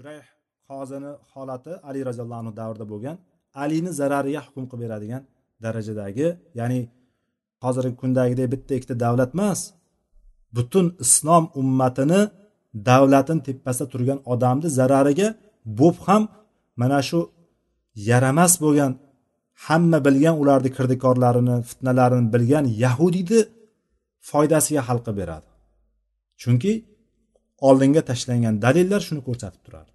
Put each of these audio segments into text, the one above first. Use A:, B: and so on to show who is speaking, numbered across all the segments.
A: shurayh qozini holati ali roziyallohu anhu davrida bo'lgan alini zarariga hukm qilib beradigan darajadagi ya'ni hozirgi kundagidek bitta ikkita davlat emas butun islom ummatini davlatini tepasida turgan odamni zarariga bo'p ham mana shu yaramas bo'lgan hamma bilgan ularni kirdikorlarini fitnalarini bilgan yahudiyni foydasiga hal qilib beradi. Chunki oldinga tashlangan dalillar shuni ko'rsatib turadi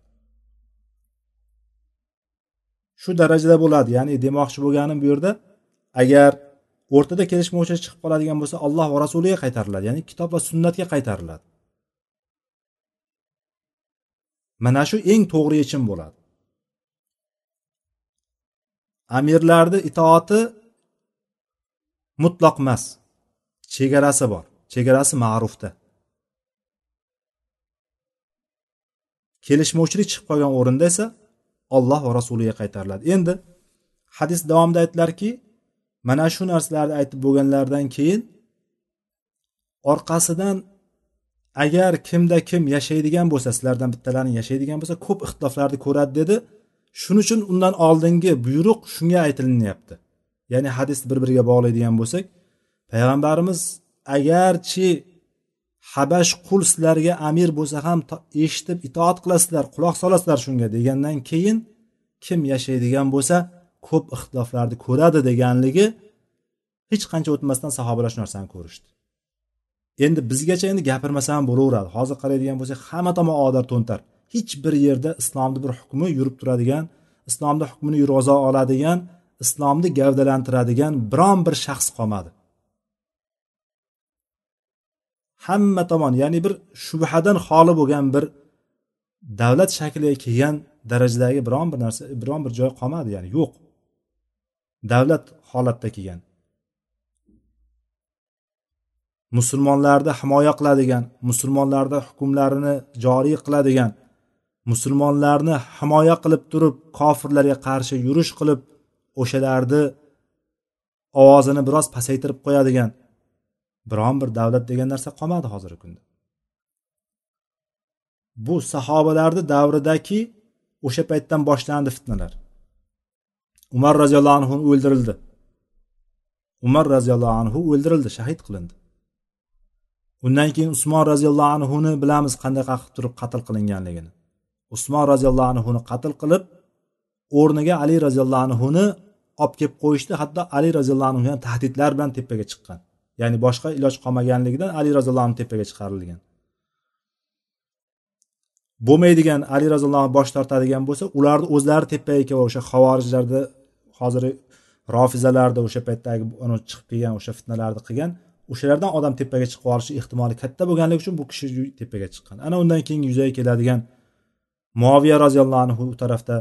A: shu darajada bo'ladi ya'ni demoqchi bo'lganim bu yerda agar o'rtada kelishmovchilik chiqib qoladigan bo'lsa alloh va rasuliga qaytariladi ya'ni kitob va sunnatga qaytariladi. Mana shu eng to'g'ri yechim bo'ladi. Amirlarni itoati mutloq emas chegarasi bor chegarasi ma'rufda. Kelishmovchilik chiqib qolgan o'rinda esa olloh va rasuliga qaytariladi. Endi hadis davomida aytdilarki mana shu narsalarni aytib bo'lganlaridan keyin orqasidan agar kimda kim yashaydigan bo'lsa sizlardan bittalaring yashaydigan bo'lsa ko'p ixtiloflarni ko'radi dedi. Shuning uchun undan oldingi buyruq shunga aytilinyapti. Ya'ni hadisni bir biriga bog'laydigan bo'lsak payg'ambarimiz agarchi habash qul sizlarga amir bo'lsa ham eshitib itoat qilasizlar quloq solasizlar shunga degandan keyin kim yashaydigan bo'lsa ko'p ixtiloflarni ko'radi deganligi hech qancha o'tmasdan sahobalar shu narsani ko'rishdi. Endi bizgacha endi gapirmasa ham bo'laveradi. Hozir qaraydigan bo'lsak hamma tomon odar to'ntar. Hech bir yerda islomni bir hukmi yurib turadigan islomni hukmini yurg'iza oladigan islomni gavdalantiradigan biron bir shaxs qolmadi. Hamma tomon ya'ni bir shubhadan xoli bo'lgan bir davlat shakliga kelgan darajadagi biron bir narsa biron bir joy qolmadi ya'ni yo'q. Davlat holatda kelgan. Musulmonlarni himoya qiladigan musulmonlarni hukmlarini joriy qiladigan musulmonlarni himoya qilib turib kofirlarga qarshi yurish qilib o'shalarni ovozini biroz pasaytirib qo'yadigan biron bir davlat degan narsa qolmadi hozirgi kunda. Bu sahobalarni davridagi o'sha paytdan boshlandi fitnalar. Umar roziyallohu anhu o'ldirildi. Umar roziyallohu anhu o'ldirildi shahid qilindi. Undan keyin usmon roziyallohu anhuni bilamiz qanday qilib turib qatl qilinganligini. Usmon roziyallohu anhuni qatl qilib o'rniga ali roziyallohu anhuni olib kelib qo'yishdi. Hatto ali roziyallohu anhu tahdidlar bilan tepaga chiqqan. Ya'ni boshqa iloj qolmaganligidan ali roziyallohu anhu tepaga chiqarilgan. Bo'lmaydigan ali roziyallohu bosh tortadigan bo'lsa ularni o'zlari tepaga o'sha havorijlarni hozir rofizalarni o'sha paytdagi chiqib kelgan o'sha fitnalarni qilgan o'shalardan odam tepaga chiqib olishi ehtimoli katta bo'lganligi uchun bu kishi tepaga chiqqan. Ana undan keyin yuzaga keladigan muoviya roziyallohu anhu u tarafda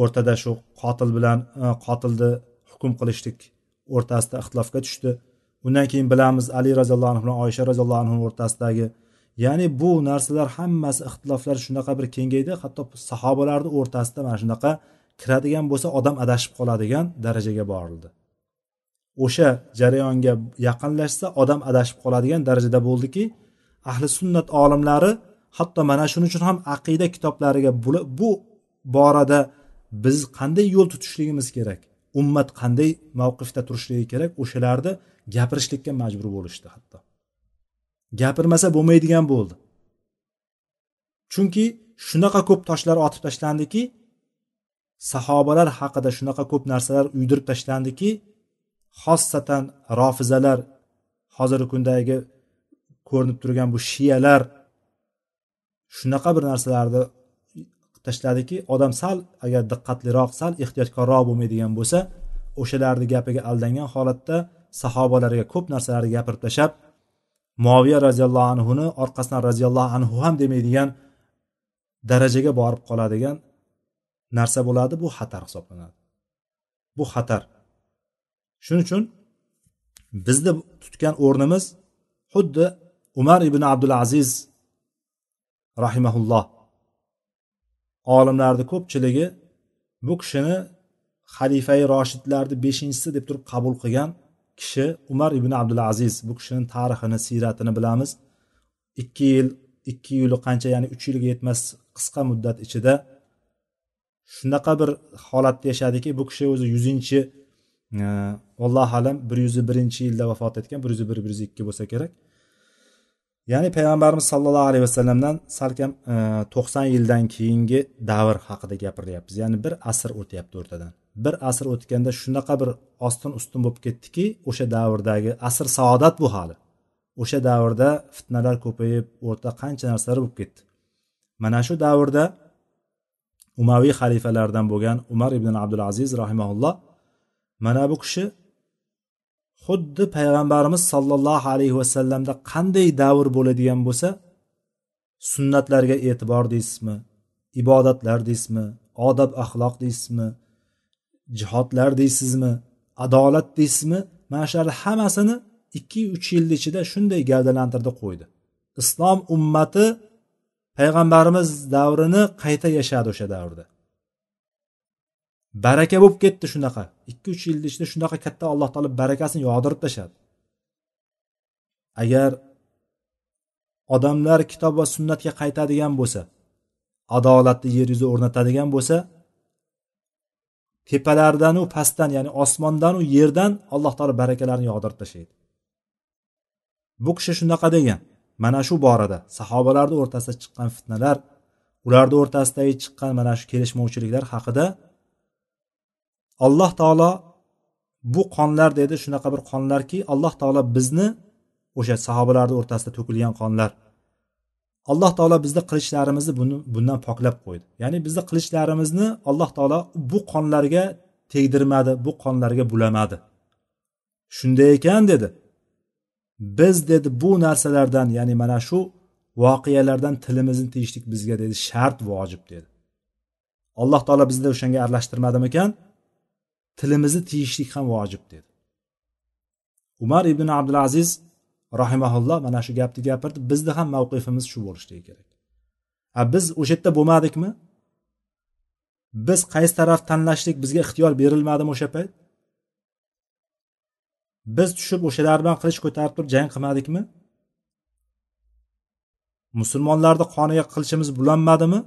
A: o'rtada shu qotil bilan qotilni hukm qilishlik o'rtasida ixtilofga tushdi. Undan keyin bilamiz ali roziyallohu anhu bilan oysha roziyallohu anhu o'rtasidagi. Ya'ni bu narsalar hammasi ixtiloflar shunaqa bir kengaydi hatto sahobalarni o'rtasida mana shunaqa kiradigan bo'lsa odam adashib qoladigan darajaga borildi. O'sha jarayonga yaqinlashsa odam adashib qoladigan darajada bo'ldiki ahli sunnat olimlari hatto mana shuning uchun ham aqida kitoblariga bu borada biz qanday yo'l tutishligimiz kerak ummat qanday mavqifda turishligi kerak o'shalarni gapirishlikka majbur bo'lishdi hatto. Gapirmasa bo'lmaydigan bo'ldi. Chunki shunaqa ko'p toshlar otib tashlandiki sahobalar haqida shunaqa ko'p narsalar uydirib tashlandiki xossatan rofizalar hozirgi kundagi ko'rinib turgan bu shiyalar shunaqa bir narsalarni tashladiki odam sal agar diqqatliroq sal ehtiyotkorroq bo'lmaydigan bo'lsa o'shalarni gapiga aldangan holatda sahobalarga ko'p narsalarni gapirib tashlab moviya roziyallohu anhuni orqasidan roziyallohu anhu ham demaydigan darajaga borib qoladigan narsa bo'ladi bu xatar hisoblanadi. Bu xatar. Shuning uchun bizni tutgan o'rnimiz xuddi umar ibn abdul aziz rahimaulloh olimlarni ko'pchiligi bu kishini xalifai roshidlarni beshinchisi deb turib qabul qilgan kishi umar ibn abdulaziz bu kishini tarixini siyratini bilamiz. Ikki yil ikki yili qancha ya'ni uch yilga yetmas qisqa muddat ichida shunaqa bir holatda yashadiki bu kishi o'zi yuzinchi e, allohu alam bir yuz birinchi yilda vafot etgan bir yuz bir bir yuz ikki bo'lsa kerak. Ya'ni payg'ambarimiz sollallohu alayhi vasallamdan salkam e, to'qson yildan keyingi davr haqida gapiryapmiz. Ya'ni bir asr o'tyapti o'rtadan. Bir asr o'tganda shunaqa bir ostin ustun bo'lib ketdiki o'sha davrdagi asr saodat bu hali. O'sha davrda fitnalar ko'payib o'rta qancha narsalar bo'lib ketdi. Mana shu davrda umaviy xalifalardan bo'lgan umar ibn abdul aziz rahimaulloh mana bu kishi xuddi payg'ambarimiz sollallohu alayhi vasallamda qanday davr bo'ladigan bo'lsa sunnatlarga e'tibor deysizmi ibodatlar deysizmi odob axloq deysizmi jihodlar deysizmi? Adolat deysizmi? Mana shularni hammasini ikki uch yilni ichida shunday gavdalantirdi qo'ydi. Islom ummati payg'ambarimiz davrini qayta yashadi o'sha davrda. Baraka bo'lib ketdi shunaqa. Ikki uch yilni ichida shunaqa katta alloh taolo barakasini yog'dirib tashladi. Agar odamlar kitob va sunnatga qaytadigan bo'lsa adolatni yer yuzida o'rnatadigan bo'lsa tepalardanu pastdan ya'ni osmondanu yerdan alloh taolo barakalarni yog'dirib tashlaydi. Bu kishi shunaqa degan. Mana shu borada sahobalarni o'rtasida chiqqan fitnalar ularni o'rtasidagi chiqqan mana shu kelishmovchiliklar haqida alloh taolo bu qonlar dedi shunaqa bir qonlarki alloh taolo bizni o'sha sahobalarni o'rtasida to'kilgan qonlar. Alloh taolo bizni qilichlarimizni buni bundan poklab qo'ydi. Ya'ni bizni qilichlarimizni alloh taolo bu qonlarga tegdirmadi bu qonlarga bulamadi. Shunday ekan dedi. Biz dedi bu narsalardan ya'ni mana shu voqealardan tilimizni tiyishlik bizga dedi shart vojib dedi. Alloh taolo bizni o'shanga aralashtirmadimikan tilimizni tiyishlik ham vojib dedi. Umar ibn abdulaziz rahimaulloh mana shu gapni gapirdi. Bizni ham mavqifimiz shu bo'lishligi kerak. A biz o'sha yerda bo'lmadikmi? Biz qaysi taraf tanlashlik bizga ixtiyor berilmadimi o'sha payt? Biz tushib o'shalar bilan qilich ko'tarib turib jang qilmadikmi? Musulmonlarni qoniga qilichimiz bulanmadimi?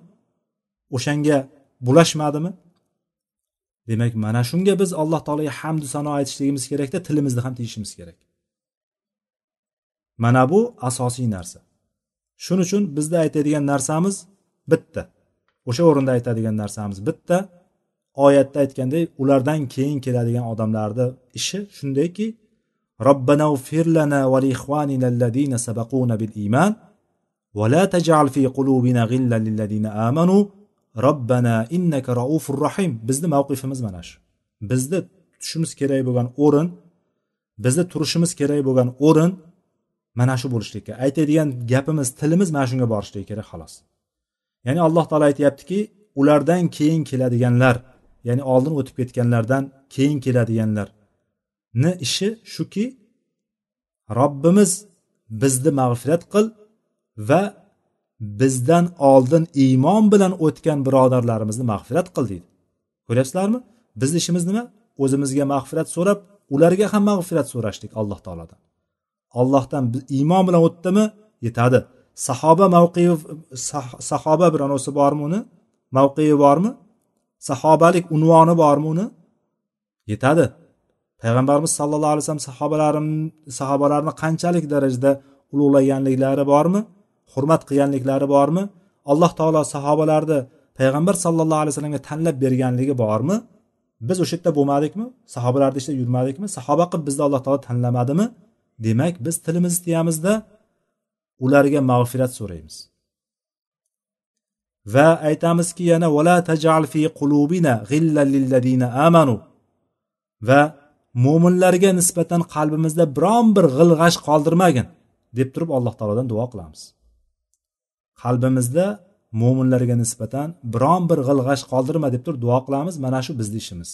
A: O'shanga bulashmadimi? Demak mana shunga biz alloh taologa hamdu sano aytishligimiz kerakda tilimizni ham tiyishimiz kerak. Mana bu asosiy narsa. Shuning uchun bizda aytadigan narsamiz bitta. O'sha o'rinda aytadigan narsamiz bitta. Oyatda aytgandek ulardan keyin keladigan odamlarni ishi shundayki robbana ufir sabaquna bil iman va taj'al fi qulubina ghillan lillazina amanu robbana innaka raufur rahim. Bizni mavqifimiz mana shu. Bizni tutishimiz kerak bo'lgan o'rin bizni turishimiz kerak bo'lgan o'rin mana shu bo'lishligi kerak aytadigan gapimiz tilimiz mana shunga borishligi kerak xolos. Ya'ni alloh taolo aytyaptiki ulardan keyin keladiganlar ya'ni oldin o'tib ketganlardan keyin keladiganlarni ishi shuki robbimiz bizni mag'firat qil va bizdan oldin iymon bilan o'tgan birodarlarimizni mag'firat qil deydi. Ko'ryapsizlarmi? Bizni ishimiz nima? O'zimizga mag'firat so'rab ularga ham mag'firat so'rashlik alloh taolodan. Ollohdan iymon bilan o'tdimi? Yetadi. Sahoba mavqei sahoba bir bormi uni? Mavqei bormi? Sahobalik unvoni bormi uni? Yetadi. Payg'ambarimiz sallallohu alayhi vasallam sahobalarim sahobalarni qanchalik darajada ulug'laganliklari bormi? Hurmat qilganliklari bormi? Alloh taolo sahobalarni payg'ambar sallallohu alayhi vasallamga tanlab berganligi bormi? Biz o'sha yerda bo'lmadikmi? Sahobalarni ichida yurmadikmi? Sahoba qilib bizni alloh taolo tanlamadimi? Demak biz tilimizni tiyamizda ularga mag'firat so'raymiz. Va aytamizki yana vala tajal fi qulubina lilladina amanu. Va mo'minlarga nisbatan qalbimizda biron bir g'ilg'ash qoldirmagin deb turib alloh taolodan duo qilamiz. Qalbimizda mo'minlarga nisbatan biron bir g'ilg'ash qoldirma deb turib duo qilamiz mana shu bizni ishimiz.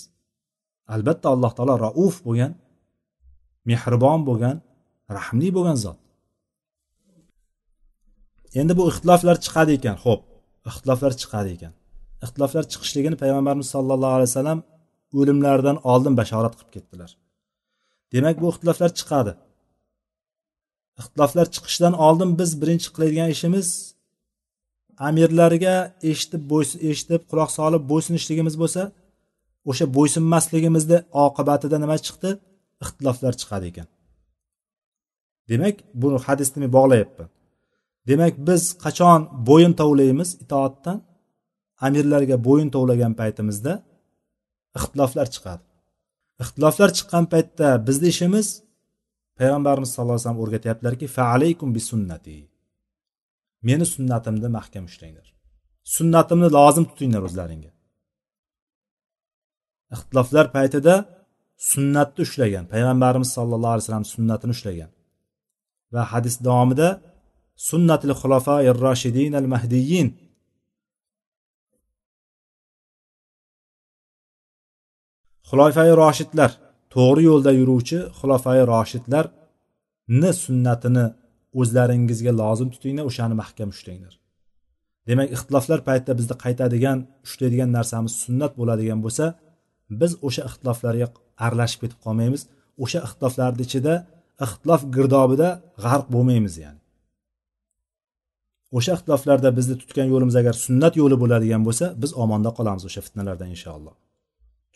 A: Albatta alloh taolo rauf bo'lgan mehribon bo'lgan rahmli bo'lgan zot. Endi bu ixtiloflar chiqadi ekan ho'p ixtiloflar chiqadi ekan. Ixtiloflar chiqishligini payg'ambarimiz sollallohu alayhi vasallam o'limlaridan oldin bashorat qilib ketdilar. Demak bu ixtiloflar chiqadi. Ixtiloflar chiqishidan oldin biz birinchi qiladigan ishimiz amirlarga eshitib eshitib quloq solib bo'ysunishligimiz bo'lsa o'sha bo'ysunmasligimizni oqibatida nima chiqdi? Ixtiloflar chiqadi ekan. Demak buni hadisni men bog'layapman. Demak biz qachon bo'yin tovlaymiz itoatdan? Amirlarga bo'yin tovlagan paytimizda ixtiloflar chiqadi. Ixtiloflar chiqqan paytda bizni ishimiz payg'ambarimiz sallallohu alayhi vasallam o'rgatyaptilarki faalaykum bi sunnati meni sunnatimni mahkam ushlanglar. Sunnatimni lozim tutinglar o'zlaringga. Ixtiloflar paytida sunnatni ushlagan payg'ambarimiz sallallohu alayhi vasallam sunnatini ushlagan. Va hadis davomida sunnatil xulofa roshidin al mahdiyin xulofai roshidlar to'g'ri yo'lda yuruvchi xulofai roshidlarni sunnatini o'zlaringizga lozim tutinglar o'shani mahkam ushlanglar. Demak ixtiloflar paytida bizni qaytadigan ushlaydigan narsamiz sunnat bo'ladigan bo'lsa biz o'sha ixtiloflarga aralashib ketib qolmaymiz. O'sha ixtiloflarni ichida ixtilof girdobida g'arq bo'lmaymiz ya'ni. O'sha ixtiloflarda bizni tutgan yo'limiz agar sunnat yo'li bo'ladigan bo'lsa biz omonda qolamiz o'sha fitnalardan inshaalloh.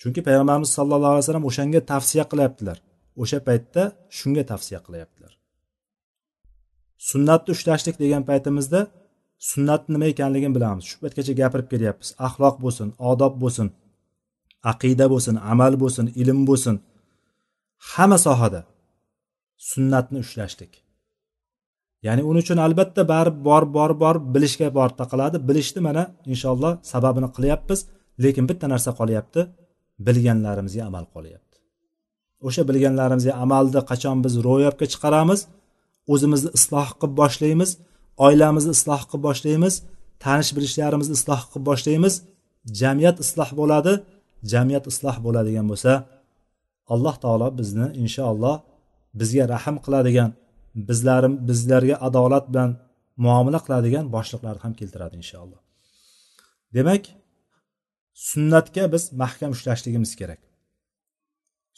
A: Chunki payg'ambarimiz sallallohu alayhi vasallam o'shanga tavsiya qilyaptilar. O'sha paytda shunga tavsiya qilyaptilar. Sunnatni ushlashlik degan paytimizda sunnat nima ekanligini bilamiz. Shu paytgacha gapirib kelyapmiz. Axloq bo'lsin odob bo'lsin aqida bo'lsin amal bo'lsin ilm bo'lsin. Hamma sohada sunnatni ushlashlik. Ya'ni uning uchun albatta barib borib borib borib bilishga borta qiladi. Bilishni mana inshaalloh sababini qilyapmiz lekin bitta narsa qolyapti. Bilganlarimizga amal qolyapti. O'sha bilganlarimizga amalni qachon biz ro'yobga chiqaramiz? O'zimizni isloh qilib boshlaymiz oilamizni isloh qilib boshlaymiz tanish bilishlarimizni isloh qilib boshlaymiz. Jamiyat isloh bo'ladi jamiyat isloh bo'ladigan bo'lsa alloh taolo bizni inshaalloh bizga rahm qiladigan bizlarim bizlarga adolat bilan muomala qiladigan boshliqlarni ham keltiradi inshaalloh. Demak sunnatga biz mahkam ushlashligimiz kerak.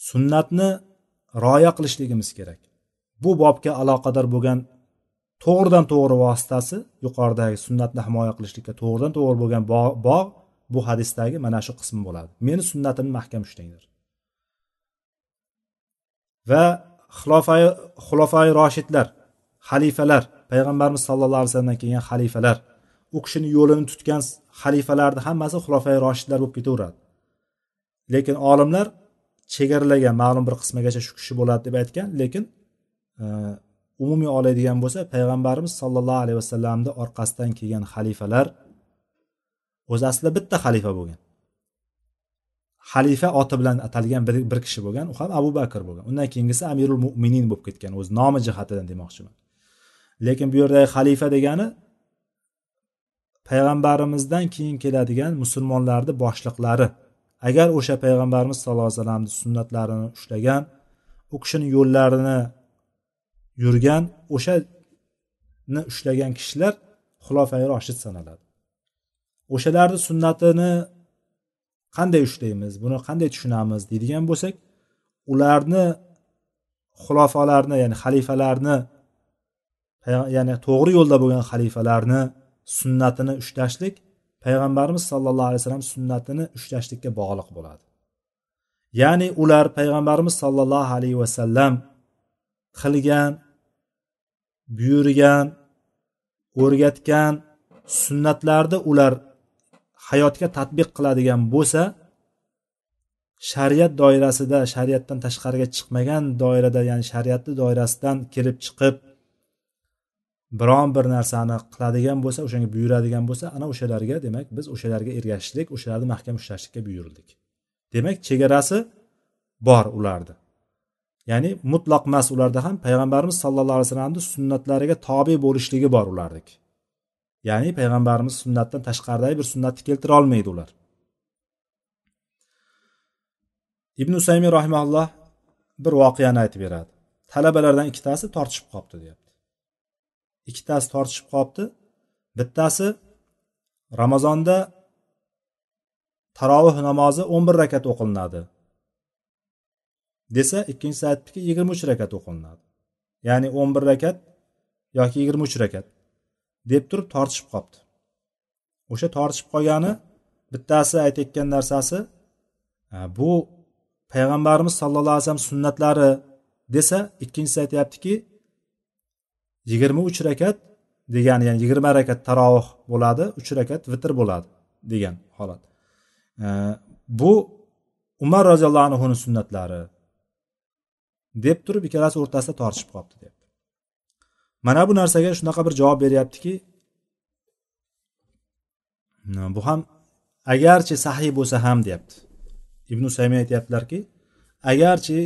A: Sunnatni rioya qilishligimiz kerak. Bu bobga aloqador bo'lgan to'g'ridan to'g'ri vositasi yuqoridagi sunnatni himoya qilishlikka to'g'ridan to'g'ri bo'lgan bog' bu hadisdagi mana shu qism bo'ladi. Meni sunnatimni mahkam ushlanglar. Va xulofai roshidlar xalifalar payg'ambarimiz sallallohu alayhi vasallamdan kelgan xalifalar. U kishini yo'lini tutgan xalifalarni hammasi xulofai roshidlar bo'lib ketaveradi. Lekin olimlar chegaralagan ma'lum bir qismagacha shu kishi bo'ladi deb aytgan lekin e, umumiy oladigan bo'lsa payg'ambarimiz sollallohu alayhi vasallamni orqasidan kelgan xalifalar o'zi aslida bitta xalifa bo'lgan. Xalifa oti bilan atalgan bir, bir kishi bo'lgan u ham abu bakr bo'lgan. Undan keyingisi amirul mo'minin bo'lib ketgan o'z nomi jihatidan demoqchiman. Lekin bu yerdagi xalifa degani payg'ambarimizdan keyin keladigan musulmonlarni boshliqlari. Agar o'sha payg'ambarimiz sallallohu alayhi vasallamni sunnatlarini ushlagan u kishini yo'llarini yurgan o'shani ushlagan kishilar xulofai roshid sanaladi. O'shalarni sunnatini qanday ushlaymiz buni qanday tushunamiz deydigan bo'lsak ularni xulofalarni ya'ni xalifalarni ya'ni to'g'ri yo'lda bo'lgan xalifalarni sunnatini ushlashlik payg'ambarimiz sollallohu alayhi vasallam sunnatini ushlashlikka bog'liq bo'ladi. Ya'ni ular payg'ambarimiz sollallohu alayhi vasallam qilgan buyurgan o'rgatgan sunnatlarni ular hayotga tadbiq qiladigan bo'lsa shariat doirasida shariatdan tashqariga chiqmagan doirada ya'ni shariatni doirasidan kelib chiqib biron bir narsani qiladigan bo'lsa o'shanga buyuradigan bo'lsa ana o'shalarga demak biz o'shalarga ergashishlik o'shalarni mahkam ushlashlikka buyurildik. Demak chegarasi bor ularni ya'ni mutlaq emas ularda ham payg'ambarimiz sallallohu alayhi vasallamni sunnatlariga tobe bo'lishligi bor ularniki ya'ni payg'ambarimiz sunnatdan tashqaridagi bir sunnatni keltira olmaydi ular. Ibn usaymiy rahimalloh bir voqeani aytib beradi. Talabalardan ikkitasi tortishib qolibdi deyapti. Ikkitasi tortishib qolibdi bittasi ramazonda taroveh namozi o'n bir rakat o'qilinadi desa ikkinchisi aytdiki yigirma uch rakat o'qilinadi. Ya'ni o'n bir rakat yoki yigirma uch rakat. Deb turib tortishib qolibdi o'sha tortishib qolgani bittasi aytayotgan narsasi bu payg'ambarimiz sallallohu alayhi vasallam sunnatlari desa ikkinchisi aytyaptiki yigirma uch rakat degani ya'ni yigirma rakat tarovih bo'ladi uch rakat vitr bo'ladi degan holat. Bu umar roziyallohu anhuni sunnatlari deb turib ikkalasi o'rtasida tortishib qolibdi deyapti mana bu narsaga shunaqa bir javob beryaptiki bu ham agarchi sahiy bo'lsa ham deyapti. Ibn usaymin aytyaptilarki agarchi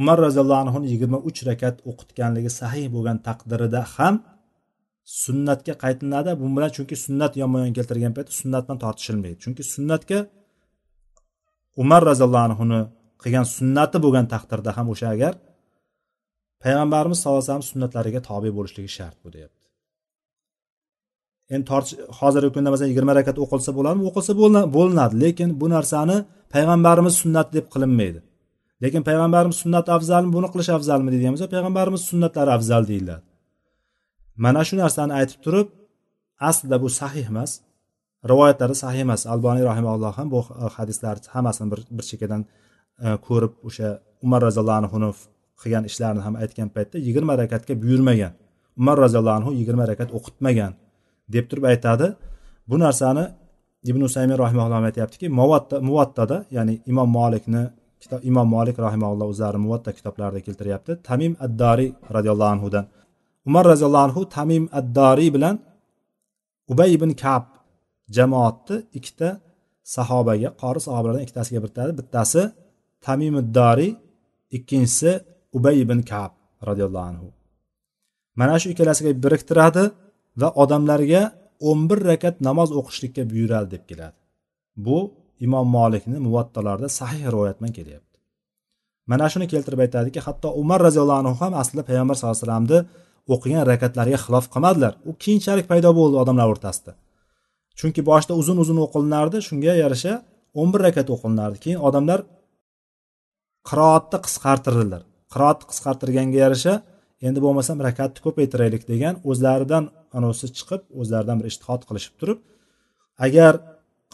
A: umar roziyallohu anhuni yigirma uch rakat o'qitganligi sahiy bo'lgan taqdirida ham sunnatga qaytilinadi bu bilan chunki sunnat yonma yon keltirgan paytda sunnat bilan tortishilmaydi. Chunki sunnatga umar roziyallohu anhuni qilgan sunnati bo'lgan taqdirda ham o'sha agar payg'ambarimiz sallallohu alayhi vasallam sunnatlariga tobe bo'lishligi shart bu deyapti. Endi tortish hozirgi kunda masalan yigirma rakat o'qilsa bo'ladimi? O'qilsa bo'linadi. Lekin bu narsani payg'ambarimiz sunnati deb qilinmaydi. Lekin payg'ambarimiz sunnati afzalmi? Buni qilish afzalmi deydigan bo'lsa payg'ambarimiz sunnatlari afzal deyiladi. Mana shu narsani aytib turib aslida bu sahih emas. Rivoyatlari sahih emas. Alboniy rahimalloh ham bu hadislarni hammasini bir, bir chekkadan e, ko'rib o'sha umar roziyallohu anhuni qilgan ishlarini ham aytgan paytda yigirma rakatga buyurmagan. Umar roziyallohu anhu yigirma rakat o'qitmagan deb turib aytadi. Bu narsani ibn usaymin rahimaulloh aytyaptiki muvatta muvattada ya'ni imom molikni kitob imom molik rahimaulloh o'zlari muvatta kitoblarida keltiryapti. Tamim addoriy roziyallohu anhudan. Umar roziyallohu anhu tamim addoriy bilan ubay ibn kab jamoatni ikkita sahobaga qori sahobalardan ikkitasiga biritadi bittasi tamimiddoriy ikkinchisi ubay ibn kab roziyallohu anhu. Mana shu ikkalasiga biriktiradi va odamlarga o'n bir rakat namoz o'qishlikka buyuradi deb keladi. Bu imom molikni muvattalarida sahih rivoyat bilan kelyapti. Mana shuni keltirib aytadiki hatto umar roziyallohu anhu ham aslida payg'ambar sallallohu alayhi vasallamni o'qigan rakatlariga xilof qilmadilar. U keyinchalik paydo bo'ldi odamlar o'rtasida. Chunki boshida uzun uzun o'qilinardi shunga yarasha o'n bir rakat o'qilinardi. Keyin odamlar qiroatni qisqartirdilar qiroatni qisqartirganga yarasha endi bo'lmasam rakatni ko'paytiraylik degan o'zlaridan anavisi chiqib o'zlaridan bir ishtihod qilishib turib agar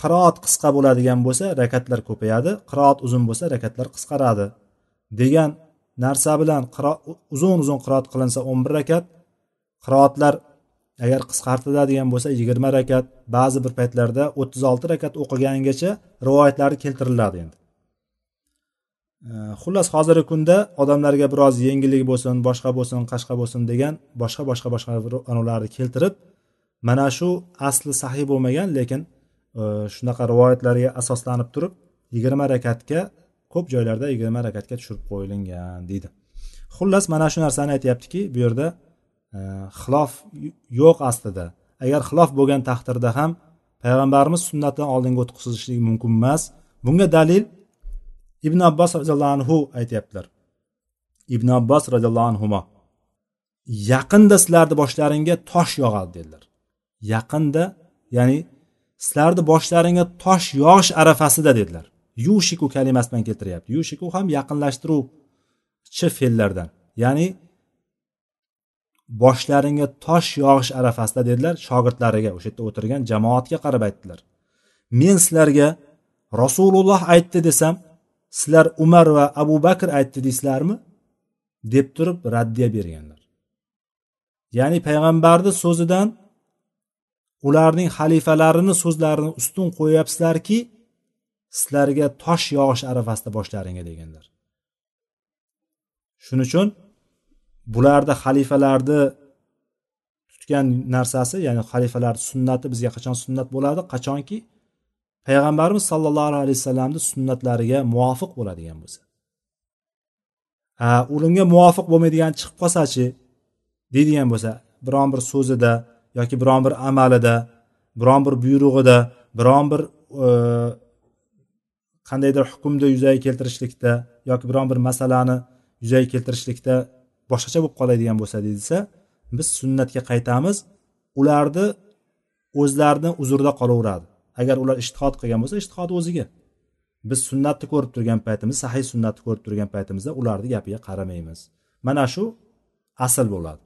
A: qiroat qisqa bo'ladigan bo'lsa rakatlar ko'payadi qiroat uzun bo'lsa rakatlar qisqaradi degan narsa bilan uzun uzun qiroat qilinsa o'n bir rakat qiroatlar agar qisqartiriladigan bo'lsa yigirma rakat ba'zi bir paytlarda o'ttiz olti rakat o'qigangacha rivoyatlari keltiriladi endi. Xullas hozirgi kunda odamlarga biroz yengillik bo'lsin boshqa bo'lsin qashqa bo'lsin degan boshqa boshqa boshqa anavlarni keltirib mana shu asli sahiy bo'lmagan lekin shunaqa rivoyatlarga asoslanib turib yigirma rakatga ko'p joylarda yigirma rakatga tushirib qo'yilgan deydi xullas mana shu narsani aytyaptiki bu yerda xilof yo'q aslida agar xilof bo'lgan taqdirda ham payg'ambarimiz sunnatidan oldinga o'tqizishlik mumkin emas bunga dalil ibn abbos roziyallohu anhu aytyaptilar. Ibn abbos roziyallohu anhu yaqinda sizlarni boshlaringga tosh yog'adi dedilar. Yaqinda ya'ni sizlarni boshlaringga tosh yog'ish arafasida dedilar. Yushiku kalimasi bilan keltiryapti. Yushiku ham yaqinlashtiruvchi fe'llardan. Ya'ni boshlaringga tosh yog'ish arafasida dedilar shogirdlariga o'sha yerda o'tirgan jamoatga qarab aytdilar. Men sizlarga rasululloh aytdi desam sizlar umar va abu bakr aytdi deysizlarmi? deb turib raddiya berganlar. Ya'ni payg'ambarni so'zidan ularning xalifalarini so'zlarini ustun qo'yyapsizlarki sizlarga tosh yog'ish arafasida boshlaringga deganlar. Shuning uchun bularni xalifalarni tutgan narsasi ya'ni xalifalar sunnati bizga qachon sunnat bo'ladi? Qachonki payg'ambarimiz sollallohu alayhi vasallamni sunnatlariga muvofiq bo'ladigan bo'lsa. Unga muvofiq bo'lmaydigan chiqib qolsachi deydigan bo'lsa biron bir so'zida yoki biron bir amalida biron bir buyrug'ida biron bir e, qandaydir hukmni yuzaga keltirishlikda yoki biron bir masalani yuzaga keltirishlikda boshqacha bo'lib qoladigan bo'lsa deyilsa biz sunnatga qaytamiz ularni o'zlarini uzrida qolaveradi. Agar ular ishtihod qilgan bo'lsa ishtihod o'ziga. Biz sunnatni ko'rib turgan paytimizda sahiy sunnatni ko'rib turgan paytimizda ularni gapiga qaramaymiz. Mana shu asl bo'ladi.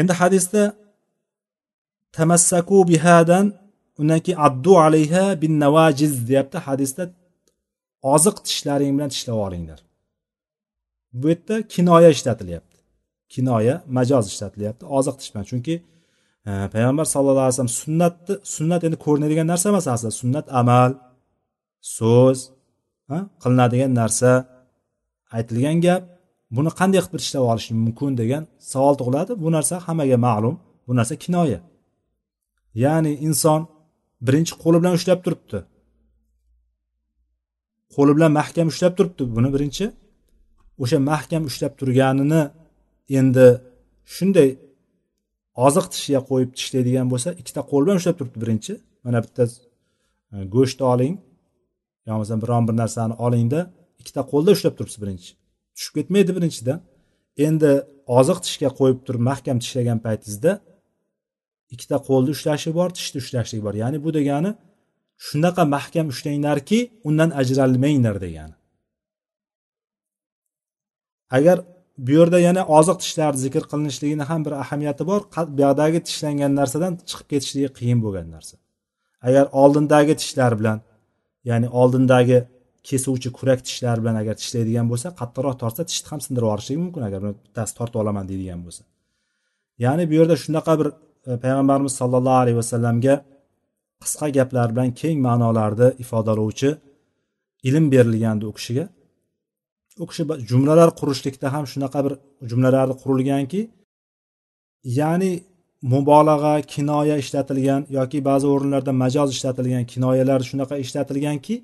A: Endi hadisda tamassaku bihadan undan keyin addu alayha bin navajiz deyapti. Hadisda oziq tishlaring bilan tishlab olinglar. Bu yerda kinoya ishlatilyapti. Kinoya majoz ishlatilyapti oziq tish bilan chunki payg'ambar sallallohu alayhi vasallam sunnatni sunnat endi ko'rinadigan narsa emas aslida. Sunnat amal so'z qilinadigan narsa aytilgan gap. Buni qanday qilib bir ishlab olish mumkin degan savol tug'iladi. Bu narsa hammaga ma'lum. Bu narsa kinoya. Ya'ni inson birinchi qo'li bilan ushlab turibdi. Qo'li bilan mahkam ushlab turibdi buni birinchi. O'sha mahkam ushlab turganini endi shunday oziq tishiga qo'yib tishlaydigan bo'lsa ikkita qo'l bilan ushlab turibdi birinchi. Mana bitta e, go'shtni oling. Yo bo'lmasam biron bir narsani olingda ikkita qo'lda ushlab turibsiz birinchi. Tushib ketmaydi birinchidan endi oziq tishga qo'yib turib mahkam tishlagan paytingizda ikkita qo'lni ushlashi bor tishni ushlashlik bor. Ya'ni bu degani shunaqa mahkam ushlanglarki undan ajralmanglar degani. Agar bu yerda yana oziq tishlar zikr qilinishligini ham bir ahamiyati bor. Buyoqdagi tishlangan narsadan chiqib ketishligi qiyin bo'lgan narsa. Agar oldindagi tishlar bilan ya'ni oldindagi kesuvchi kurak tishlar bilan agar tishlaydigan bo'lsa qattiqroq tortsa tishni ham sindirib yuborishligi mumkin agar bittasi tortib olaman deydigan bo'lsa. Ya'ni bu yerda shunaqa bir e, payg'ambarimiz sollallohu alayhi vasallamga qisqa gaplar bilan keng ma'nolarni ifodalovchi ilm berilgandi u kishiga. U kishi jumlalar qurishlikda ham shunaqa bir jumlalarni qurilganki ya'ni mubolag'a kinoya ishlatilgan yoki ba'zi o'rinlarda majoz ishlatilgan kinoyalar shunaqa ishlatilganki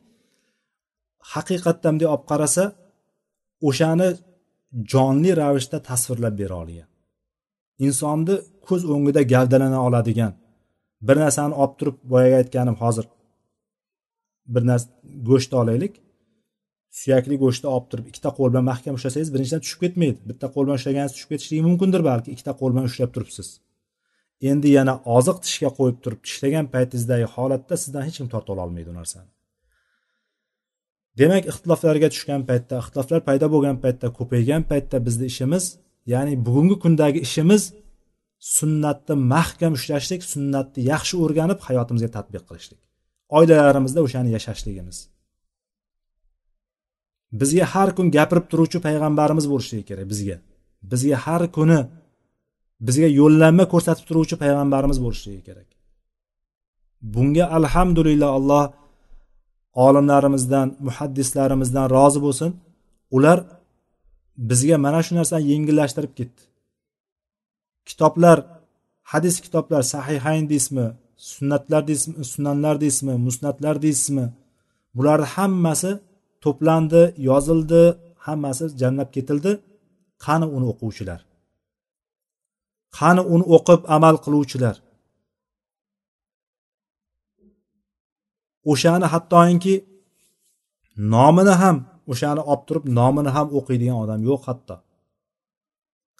A: haqiqatdan bunday olib qarasa o'shani jonli ravishda tasvirlab bera olgan. Insonni ko'z o'ngida gavdalana oladigan bir narsani olib turib boyagi aytganim hozir bir narsa go'shtni olaylik. Suyakli go'shtni olib turib ikkita qo'l bilan mahkam ushlasangiz birinchidan tushib ketmaydi. Bitta qo'l bilan ushlaganingiz tushib ketishligi mumkindir balki ikkita qo'l bilan ushlab turibsiz. Endi yana oziq tishga qo'yib turib tishlagan paytingizdagi holatda sizdan hech kim tortib ololmaydi u narsani. Demak ixtiloflarga tushgan paytda ixtiloflar paydo bo'lgan paytda ko'paygan paytda bizni ishimiz ya'ni bugungi kundagi ishimiz sunnatni mahkam ushlashlik sunnatni yaxshi o'rganib hayotimizga tadbiq qilishlik. Oilalarimizda o'shani yashashligimiz. Bizga har kun gapirib turuvchi payg'ambarimiz bo'lishligi kerak bizga. Bizga har kuni bizga yo'llanma ko'rsatib turuvchi payg'ambarimiz bo'lishligi kerak. Bunga alhamdulillah alloh olimlarimizdan muhaddislarimizdan rozi bo'lsin. Ular bizga mana shu narsani yengillashtirib ketdi. Kitoblar hadis kitoblar sahihayn deysizmi sunnatlar deysizmi sunanlar deysizmi musnatlar deysizmi bularni hammasi to'plandi yozildi hammasi jamlab ketildi. Qani uni o'quvchilar? Qani uni o'qib amal qiluvchilar? O'shani hattoki nomini ham o'shani olib turib nomini ham o'qiydigan odam yo'q hatto.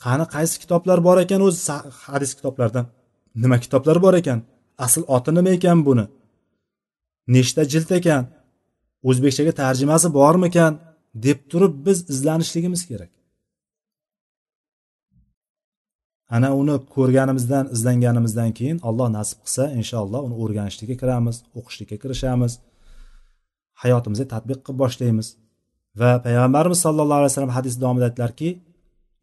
A: Qani qaysi kitoblar bor ekan o'zi? Hadis kitoblardan nima kitoblar bor ekan? Asl oti nima ekan buni? Nechta jild ekan? O'zbekchaga tarjimasi bormikan deb turib biz izlanishligimiz kerak. Ana uni ko'rganimizdan izlanganimizdan keyin alloh nasib qilsa inshaalloh uni o'rganishlikka kiramiz o'qishlikka kirishamiz. Hayotimizga tadbiq qilib boshlaymiz. Va payg'ambarimiz sallallohu alayhi vasallam hadis davomida aytdilarki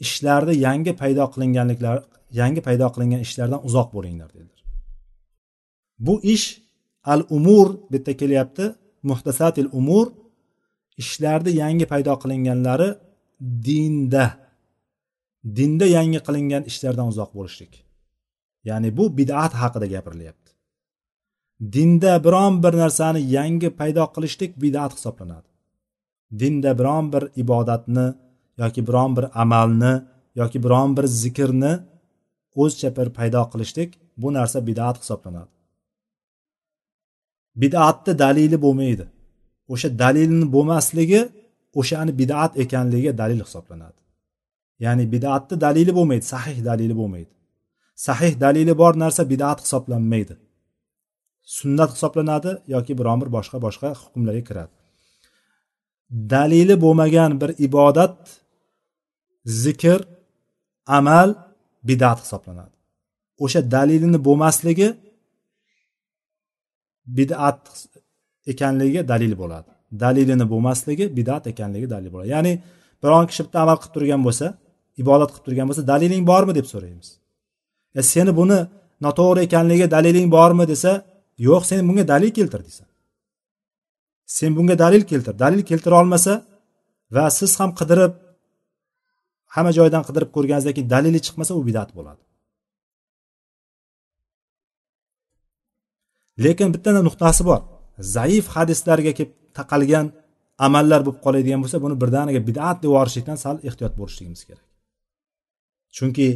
A: ishlarni yangi paydo qilinganliklar yangi paydo qilingan ishlardan uzoq bo'linglar dedilar. Bu ish al umur bu yerda kelyapti. Muhtasatil umur ishlarni yangi paydo qilinganlari dinda. Dinda yangi qilingan ishlardan uzoq bo'lishlik. Ya'ni bu bid'at haqida gapirilyapti. Dinda biron bir narsani yangi paydo qilishlik bid'at hisoblanadi. Dinda biron bir ibodatni yoki biron bir amalni yoki biron bir zikrni o'zcha bir paydo qilishlik bu narsa bid'at hisoblanadi. Bid'atni dalili bo'lmaydi. O'sha dalilni bo'lmasligi o'shani bid'at ekanligiga dalil hisoblanadi. Ya'ni bid'atni dalili bo'lmaydi sahih dalili bo'lmaydi. Sahih dalili bor narsa bid'at hisoblanmaydi. Sunnat hisoblanadi yoki biron bir boshqa boshqa hukmlarga kiradi. Dalili bo'lmagan bir ibodat zikr amal bidat hisoblanadi. O'sha dalilini bo'lmasligi bidat ekanligiga dalil bo'ladi. Dalilini bo'lmasligi bidat ekanligi dalil bo'ladi. Ya'ni biron kishi bitta amal qilib turgan bo'lsa ibodat qilib turgan bo'lsa daliling bormi deb so'raymiz. E seni buni noto'g'ri ekanligiga daliling bormi desa yo'q sen bunga dalil keltir desa. Sen bunga dalil keltir. Dalil keltira olmasa va siz ham qidirib hamma joydan qidirib ko'rganingizdan keyin dalili chiqmasa u bidat bo'ladi. Lekin bitta nuqtasi bor. Zaif hadislarga kelib taqalgan amallar bo'lib qoladigan bo'lsa buni birdaniga bidat deb yuborishlikdan sal ehtiyot bo'lishligimiz kerak. Chunki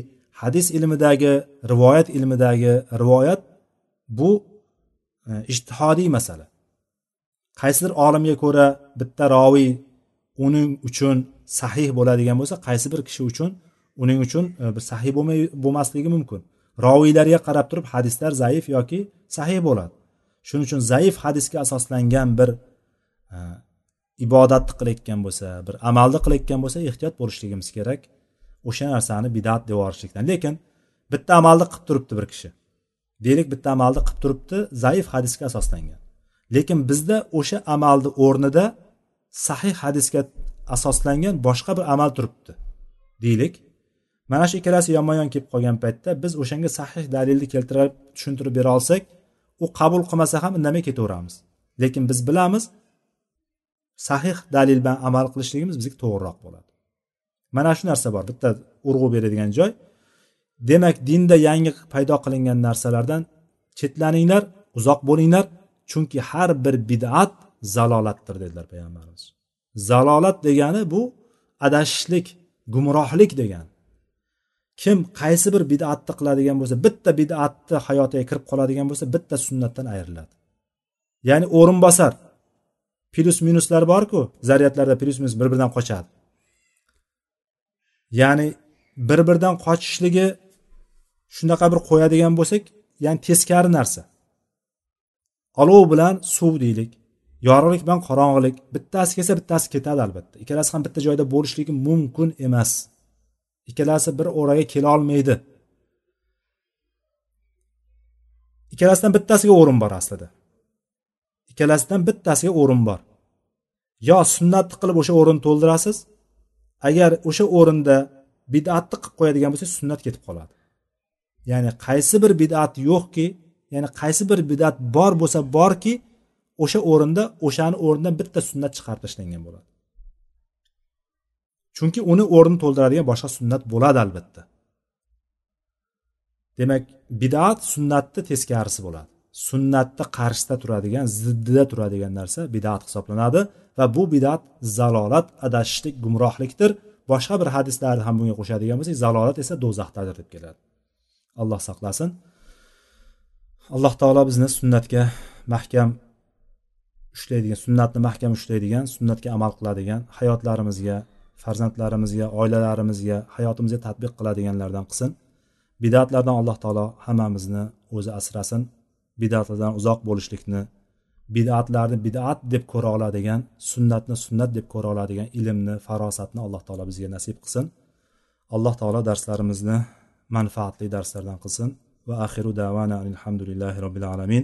A: hadis ilmidagi rivoyat ilmidagi rivoyat bu e, ijtihodiy masala. Qaysidir olimga ko'ra bitta roviy uning uchun sahih bo'ladigan bo'lsa qaysi bir kishi uchun uning uchun e, bir sahih bo'lmay bo'lmasligi mumkin. Roviylarga qarab turib hadislar zaif yoki sahih bo'ladi. Shuning uchun zaif hadisga asoslangan bir e, ibodatni qilayotgan bo'lsa bir amalni qilayotgan bo'lsa ehtiyot bo'lishligimiz kerak. O'sha narsani bidat deb yuborishlikdan. Lekin bitta amalni qilib turibdi bir kishi. Deylik bitta amalni qilib turibdi zaif hadisga asoslangan. Lekin bizda o'sha amalni o'rnida sahih hadisga asoslangan boshqa bir amal turibdi. Deylik mana shu ikkalasi yonma yon kelib qolgan paytda biz o'shanga sahih dalilni keltirib tushuntirib bera olsak u qabul qilmasa ham indamay ketaveramiz. Lekin biz bilamiz sahih dalil bilan amal qilishligimiz bizga to'g'riroq bo'ladi. Mana shu narsa bor bitta urg'u beradigan joy. Demak dinda yangi paydo qilingan narsalardan chetlaninglar uzoq bo'linglar chunki har bir bid'at zalolatdir dedilar payg'ambarimiz. Zalolat degani bu adashishlik gumrohlik degani. Kim qaysi bir bid'atni qiladigan bo'lsa bitta bid'atni hayotiga kirib qoladigan bo'lsa bitta sunnatdan ayriladi. Ya'ni o'rinbosar plyus minuslar borku zaryadlarda plyus minus bir biridan qochadi. Ya'ni bir biridan qochishligi shunaqa bir qo'yadigan bo'lsak ya'ni teskari narsa. Olov bilan suv deylik yorug'lik bilan qorong'ilik bittasi kelsa bittasi ketadi albatta. Ikkalasi ham bitta joyda bo'lishligi mumkin emas. Ikkalasi bir o'raga kela olmaydi. Ikkalasidan bittasiga o'rin bor aslida. Ikkalasidan bittasiga o'rin bor. Yo sunnatni qilib o'sha o'rinni to'ldirasiz agar o'sha o'rinda bid'atni qilib qo'yadigan bo'lsangiz sunnat ketib qoladi. Ya'ni qaysi bir bid'at yo'qki ya'ni qaysi bir bid'at bor bo'lsa borki o'sha o'rinda o'shani o'rnidan bitta sunnat chiqarib tashlangan bo'ladi. Chunki uni o'rnini to'ldiradigan boshqa sunnat bo'ladi albatta. Demak bidat sunnatni teskarisi bo'ladi. Sunnatni qarshisida turadigan ziddida turadigan narsa bidat hisoblanadi va bu bidat zalolat adashishlik gumrohlikdir. Boshqa bir hadislarni ham bunga qo'shadigan bo'lsak zalolat esa do'zaxdadir deb keladi. Alloh saqlasin. Alloh taolo bizni sunnatga mahkam ushlaydigan sunnatni mahkam ushlaydigan sunnatga amal qiladigan hayotlarimizga farzandlarimizga oilalarimizga hayotimizga tadbiq qiladiganlardan qilsin. Bidatlardan alloh taolo hammamizni o'zi asrasin. Bidatlardan uzoq bo'lishlikni bidatlarni bidat deb ko'ra oladigan sunnatni sunnat deb ko'ra oladigan ilmni farosatni alloh taolo bizga nasib qilsin. Alloh taolo darslarimizni manfaatli darslardan qilsin. Va axiru davana alhamdulillahi robbil alamin.